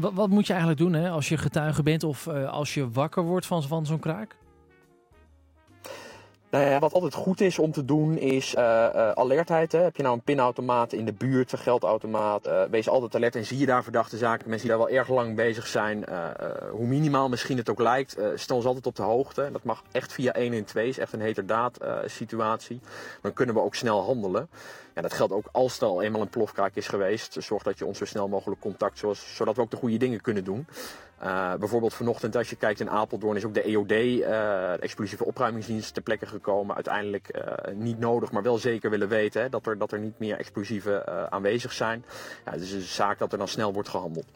Wat, wat moet je eigenlijk doen hè, als je getuige bent of als je wakker wordt van zo'n kraak? Nou ja, wat altijd goed is om te doen is uh, uh, alertheid. Hè. Heb je nou een pinautomaat in de buurt, een geldautomaat, uh, wees altijd alert en zie je daar verdachte zaken. Mensen die daar wel erg lang bezig zijn, hoe minimaal misschien het ook lijkt, stel ons altijd op de hoogte. Dat mag echt via 112, is echt een heterdaad situatie. Dan kunnen we ook snel handelen. Ja, dat geldt ook als er al eenmaal een plofkraak is geweest. Zorg dat je ons zo snel mogelijk contact, zoals, zodat we ook de goede dingen kunnen doen. Uh, bijvoorbeeld vanochtend, als je kijkt in Apeldoorn, is ook de EOD, uh, de explosieve opruimingsdienst, ter plekke gekomen. Uiteindelijk uh, niet nodig, maar wel zeker willen weten hè, dat, er, dat er niet meer explosieven aanwezig zijn. Ja, het is een zaak dat er dan snel wordt gehandeld.